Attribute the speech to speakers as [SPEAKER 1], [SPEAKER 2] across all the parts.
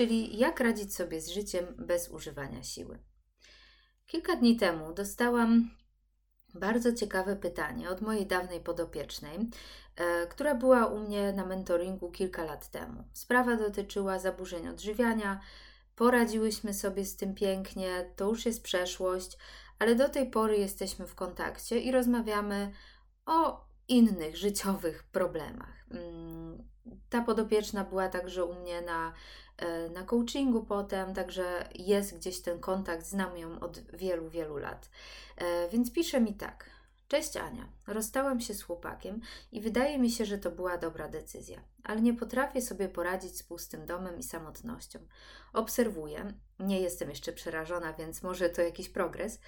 [SPEAKER 1] czyli jak radzić sobie z życiem bez używania siły. Kilka dni temu dostałam bardzo ciekawe pytanie od mojej dawnej podopiecznej, e, która była u mnie na mentoringu kilka lat temu. Sprawa dotyczyła zaburzeń odżywiania. Poradziłyśmy sobie z tym pięknie, to już jest przeszłość, ale do tej pory jesteśmy w kontakcie i rozmawiamy o innych życiowych problemach. Mm, ta podopieczna była także u mnie na, na coachingu potem, także jest gdzieś ten kontakt, znam ją od wielu, wielu lat. E, więc pisze mi tak. Cześć Ania, rozstałam się z chłopakiem i wydaje mi się, że to była dobra decyzja, ale nie potrafię sobie poradzić z pustym domem i samotnością. Obserwuję, nie jestem jeszcze przerażona, więc może to jakiś progres,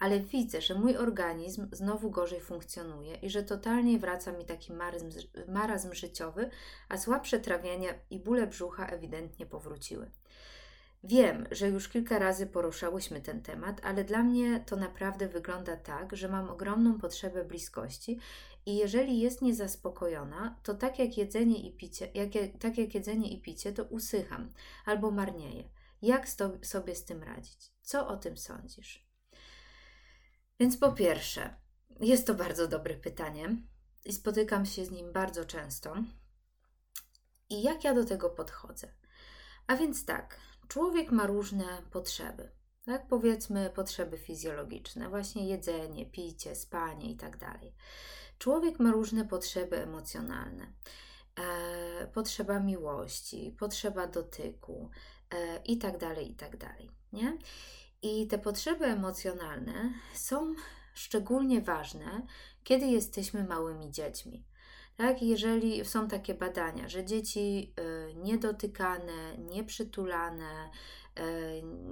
[SPEAKER 1] ale widzę, że mój organizm znowu gorzej funkcjonuje i że totalnie wraca mi taki marazm, marazm życiowy, a słabsze trawienie i bóle brzucha ewidentnie powróciły. Wiem, że już kilka razy poruszałyśmy ten temat, ale dla mnie to naprawdę wygląda tak, że mam ogromną potrzebę bliskości i jeżeli jest niezaspokojona, to tak jak jedzenie i picie, jak, tak jak jedzenie i picie, to usycham albo marnieję. Jak sto, sobie z tym radzić? Co o tym sądzisz? Więc po pierwsze, jest to bardzo dobre pytanie i spotykam się z nim bardzo często. I jak ja do tego podchodzę? A więc tak, człowiek ma różne potrzeby. Tak, powiedzmy potrzeby fizjologiczne, właśnie jedzenie, picie, spanie itd. Tak człowiek ma różne potrzeby emocjonalne. E, potrzeba miłości, potrzeba dotyku e, itd., itd. Nie? I te potrzeby emocjonalne są szczególnie ważne, kiedy jesteśmy małymi dziećmi. Tak, jeżeli są takie badania, że dzieci y, niedotykane, nieprzytulane, y,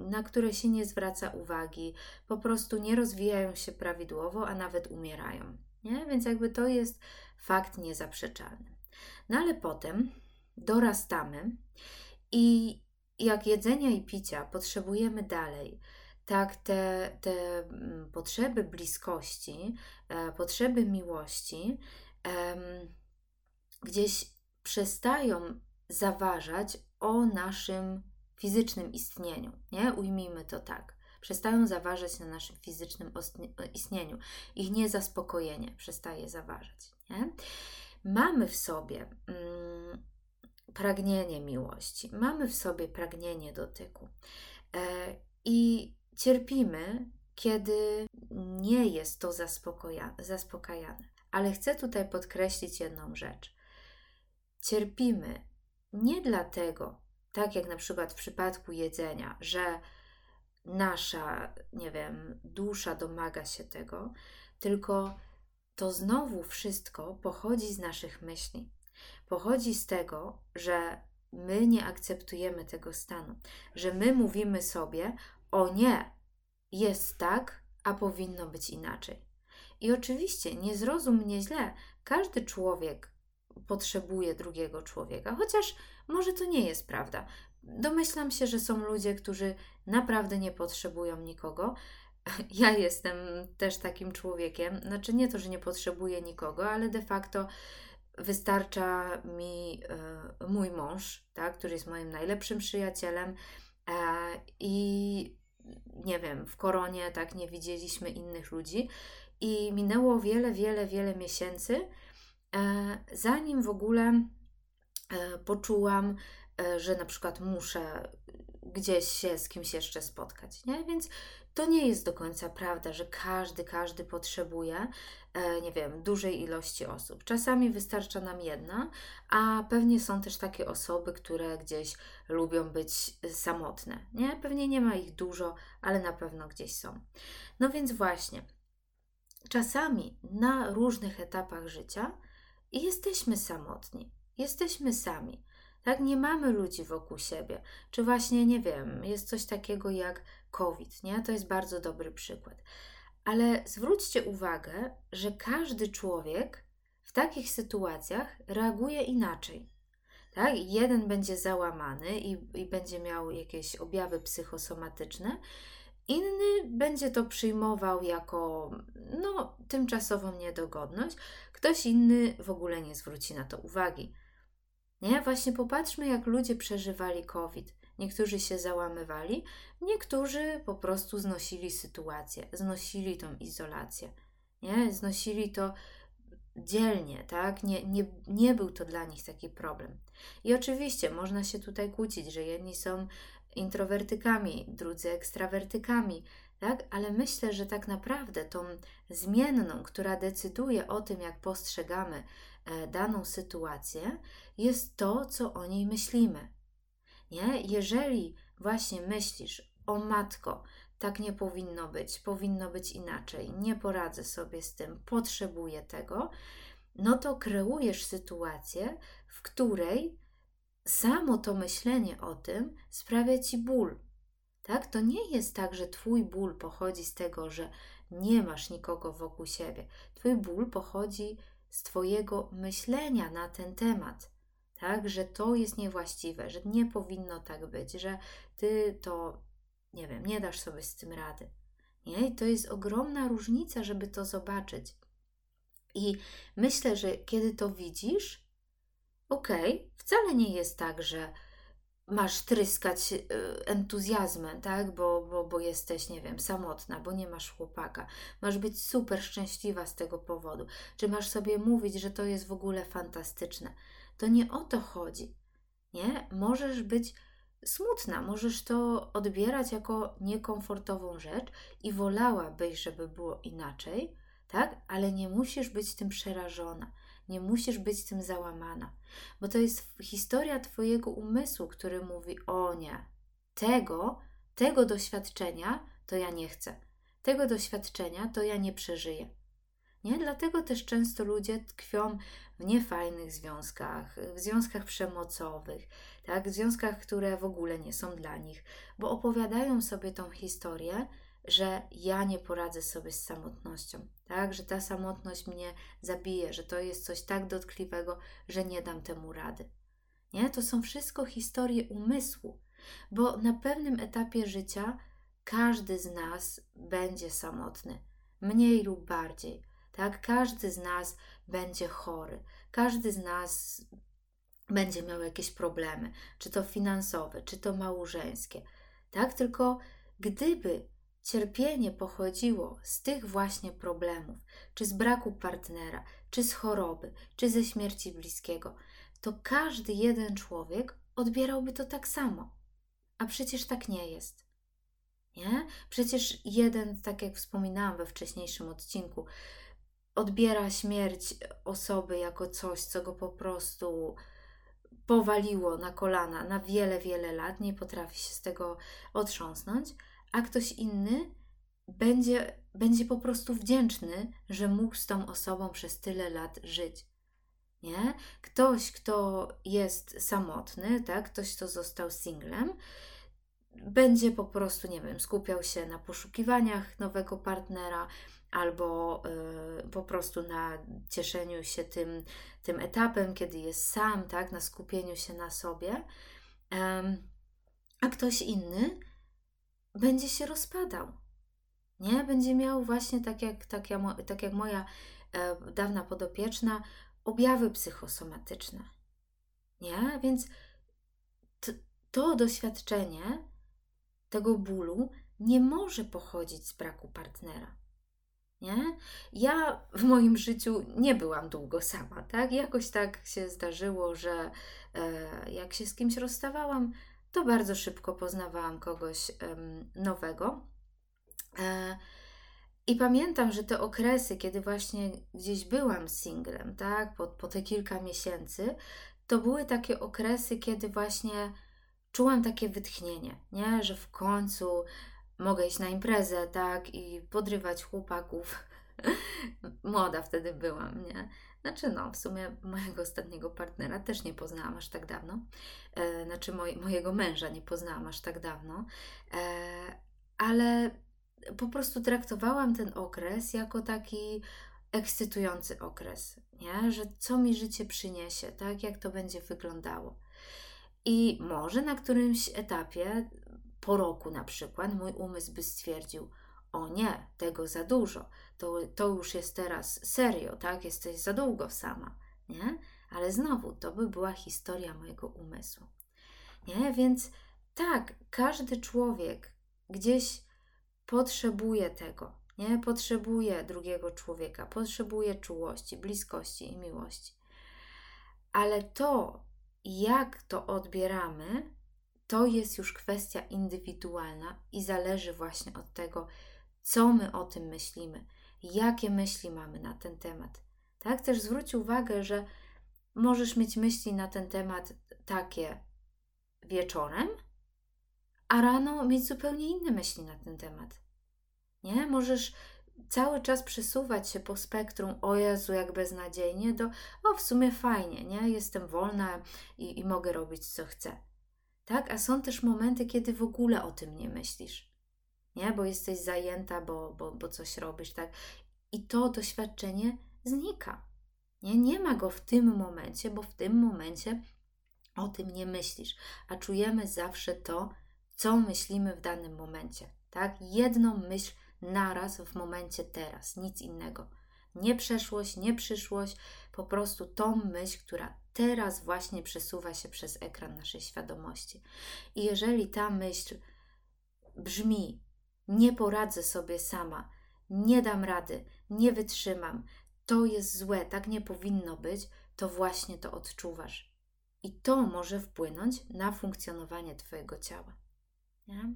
[SPEAKER 1] na które się nie zwraca uwagi, po prostu nie rozwijają się prawidłowo, a nawet umierają. Nie? Więc jakby to jest fakt niezaprzeczalny. No ale potem dorastamy i jak jedzenia i picia potrzebujemy dalej, tak te, te mm, potrzeby bliskości, e, potrzeby miłości gdzieś przestają zaważać o naszym fizycznym istnieniu. Nie? Ujmijmy to tak. Przestają zaważać na naszym fizycznym istnieniu. Ich niezaspokojenie przestaje zaważać. Nie? Mamy w sobie mm, pragnienie miłości, mamy w sobie pragnienie dotyku. E, I cierpimy, kiedy nie jest to zaspokajane. Ale chcę tutaj podkreślić jedną rzecz. Cierpimy nie dlatego, tak jak na przykład w przypadku jedzenia, że nasza, nie wiem, dusza domaga się tego, tylko to znowu wszystko pochodzi z naszych myśli. Pochodzi z tego, że my nie akceptujemy tego stanu, że my mówimy sobie: O nie, jest tak, a powinno być inaczej. I oczywiście, nie zrozum mnie źle, każdy człowiek potrzebuje drugiego człowieka, chociaż może to nie jest prawda. Domyślam się, że są ludzie, którzy naprawdę nie potrzebują nikogo. Ja jestem też takim człowiekiem. Znaczy, nie to, że nie potrzebuję nikogo, ale de facto wystarcza mi y, mój mąż, tak, który jest moim najlepszym przyjacielem. E, I nie wiem, w koronie tak nie widzieliśmy innych ludzi. I minęło wiele, wiele, wiele miesięcy, e, zanim w ogóle e, poczułam, e, że na przykład muszę gdzieś się z kimś jeszcze spotkać, nie? Więc to nie jest do końca prawda, że każdy, każdy potrzebuje, nie wiem, dużej ilości osób. Czasami wystarcza nam jedna, a pewnie są też takie osoby, które gdzieś lubią być samotne, nie? Pewnie nie ma ich dużo, ale na pewno gdzieś są. No więc właśnie, czasami na różnych etapach życia jesteśmy samotni, jesteśmy sami. Tak, nie mamy ludzi wokół siebie. Czy właśnie, nie wiem, jest coś takiego jak COVID, nie? To jest bardzo dobry przykład. Ale zwróćcie uwagę, że każdy człowiek w takich sytuacjach reaguje inaczej. Tak? Jeden będzie załamany i, i będzie miał jakieś objawy psychosomatyczne, Inny będzie to przyjmował jako no, tymczasową niedogodność, ktoś inny w ogóle nie zwróci na to uwagi. Nie? Właśnie popatrzmy, jak ludzie przeżywali COVID. Niektórzy się załamywali, niektórzy po prostu znosili sytuację, znosili tą izolację, nie? znosili to dzielnie, tak? Nie, nie, nie był to dla nich taki problem. I oczywiście można się tutaj kłócić, że jedni są introwertykami, drudzy ekstrawertykami, tak? Ale myślę, że tak naprawdę tą zmienną, która decyduje o tym, jak postrzegamy daną sytuację, jest to, co o niej myślimy. Nie? Jeżeli właśnie myślisz, o matko, tak nie powinno być, powinno być inaczej, nie poradzę sobie z tym, potrzebuję tego, no to kreujesz sytuację, w której samo to myślenie o tym sprawia ci ból. Tak? To nie jest tak, że twój ból pochodzi z tego, że nie masz nikogo wokół siebie. Twój ból pochodzi z twojego myślenia na ten temat. Tak, że to jest niewłaściwe, że nie powinno tak być, że ty to, nie wiem, nie dasz sobie z tym rady. Nie? I to jest ogromna różnica, żeby to zobaczyć. I myślę, że kiedy to widzisz, okej, okay, wcale nie jest tak, że masz tryskać y, entuzjazmem, tak? Bo, bo, bo jesteś, nie wiem, samotna, bo nie masz chłopaka. Masz być super szczęśliwa z tego powodu. Czy masz sobie mówić, że to jest w ogóle fantastyczne? To nie o to chodzi. Nie? Możesz być smutna, możesz to odbierać jako niekomfortową rzecz i wolałabyś, żeby było inaczej, tak? Ale nie musisz być tym przerażona. Nie musisz być tym załamana, bo to jest historia Twojego umysłu, który mówi: O nie, tego, tego doświadczenia to ja nie chcę. Tego doświadczenia to ja nie przeżyję. Nie? Dlatego też często ludzie tkwią w niefajnych związkach, w związkach przemocowych, tak? w związkach, które w ogóle nie są dla nich, bo opowiadają sobie tą historię, że ja nie poradzę sobie z samotnością, tak? Że ta samotność mnie zabije, że to jest coś tak dotkliwego, że nie dam temu rady. Nie? To są wszystko historie umysłu, bo na pewnym etapie życia każdy z nas będzie samotny, mniej lub bardziej. Tak? Każdy z nas będzie chory, każdy z nas będzie miał jakieś problemy, czy to finansowe, czy to małżeńskie. Tak? Tylko gdyby cierpienie pochodziło z tych właśnie problemów, czy z braku partnera, czy z choroby, czy ze śmierci bliskiego, to każdy jeden człowiek odbierałby to tak samo. A przecież tak nie jest. Nie? Przecież jeden, tak jak wspominałam we wcześniejszym odcinku, odbiera śmierć osoby jako coś, co go po prostu powaliło na kolana na wiele, wiele lat, nie potrafi się z tego otrząsnąć, a ktoś inny będzie, będzie po prostu wdzięczny, że mógł z tą osobą przez tyle lat żyć. Nie? Ktoś, kto jest samotny, tak? ktoś, kto został singlem, będzie po prostu, nie wiem, skupiał się na poszukiwaniach nowego partnera albo y, po prostu na cieszeniu się tym, tym etapem, kiedy jest sam, tak? na skupieniu się na sobie. Um, a ktoś inny będzie się rozpadał. Nie? Będzie miał właśnie tak jak, tak tak jak moja e, dawna podopieczna, objawy psychosomatyczne. Nie? Więc to, to doświadczenie tego bólu nie może pochodzić z braku partnera. Nie? Ja w moim życiu nie byłam długo sama, tak? Jakoś tak się zdarzyło, że e, jak się z kimś rozstawałam, to bardzo szybko poznawałam kogoś nowego. E, I pamiętam, że te okresy, kiedy właśnie gdzieś byłam singlem, tak, po, po te kilka miesięcy, to były takie okresy, kiedy właśnie czułam takie wytchnienie, nie? że w końcu mogę iść na imprezę, tak, i podrywać chłopaków. Młoda wtedy byłam, nie? Znaczy, no, w sumie mojego ostatniego partnera też nie poznałam aż tak dawno. E, znaczy, moj, mojego męża nie poznałam aż tak dawno. E, ale po prostu traktowałam ten okres jako taki ekscytujący okres, nie? że co mi życie przyniesie, tak jak to będzie wyglądało. I może na którymś etapie, po roku na przykład, mój umysł by stwierdził: O nie, tego za dużo, to, to już jest teraz serio, tak? Jesteś za długo sama, nie? Ale znowu, to by była historia mojego umysłu. Nie? Więc tak, każdy człowiek gdzieś potrzebuje tego. Nie? Potrzebuje drugiego człowieka, potrzebuje czułości, bliskości i miłości. Ale to, jak to odbieramy, to jest już kwestia indywidualna i zależy właśnie od tego, co my o tym myślimy, jakie myśli mamy na ten temat. Tak, też zwróć uwagę, że możesz mieć myśli na ten temat takie wieczorem, a rano mieć zupełnie inne myśli na ten temat. Nie? Możesz cały czas przesuwać się po spektrum, o Jezu, jak beznadziejnie, do o, w sumie fajnie, nie? Jestem wolna i, i mogę robić, co chcę. Tak? A są też momenty, kiedy w ogóle o tym nie myślisz, nie? Bo jesteś zajęta, bo, bo, bo coś robisz, tak? I to doświadczenie znika. Nie? nie ma go w tym momencie, bo w tym momencie o tym nie myślisz, a czujemy zawsze to, co myślimy w danym momencie. Tak? Jedną myśl naraz w momencie teraz, nic innego. Nie przeszłość, nie przyszłość, po prostu tą myśl, która teraz właśnie przesuwa się przez ekran naszej świadomości. I jeżeli ta myśl brzmi: Nie poradzę sobie sama, nie dam rady, nie wytrzymam, to jest złe, tak nie powinno być, to właśnie to odczuwasz. I to może wpłynąć na funkcjonowanie Twojego ciała. Nie?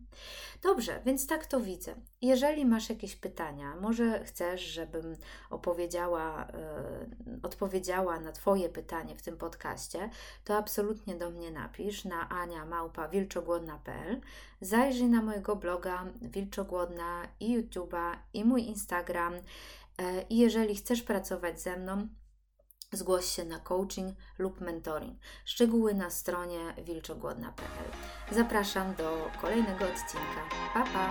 [SPEAKER 1] Dobrze, więc tak to widzę. Jeżeli masz jakieś pytania, może chcesz, żebym opowiedziała, yy, odpowiedziała na Twoje pytanie w tym podcaście, to absolutnie do mnie napisz na aniamałpa.wilczogłodna.pl Zajrzyj na mojego bloga Wilczogłodna i YouTube'a i mój Instagram. Yy, I jeżeli chcesz pracować ze mną, Zgłoś się na coaching lub mentoring. Szczegóły na stronie wilczogłodna.pl. Zapraszam do kolejnego odcinka. Pa pa!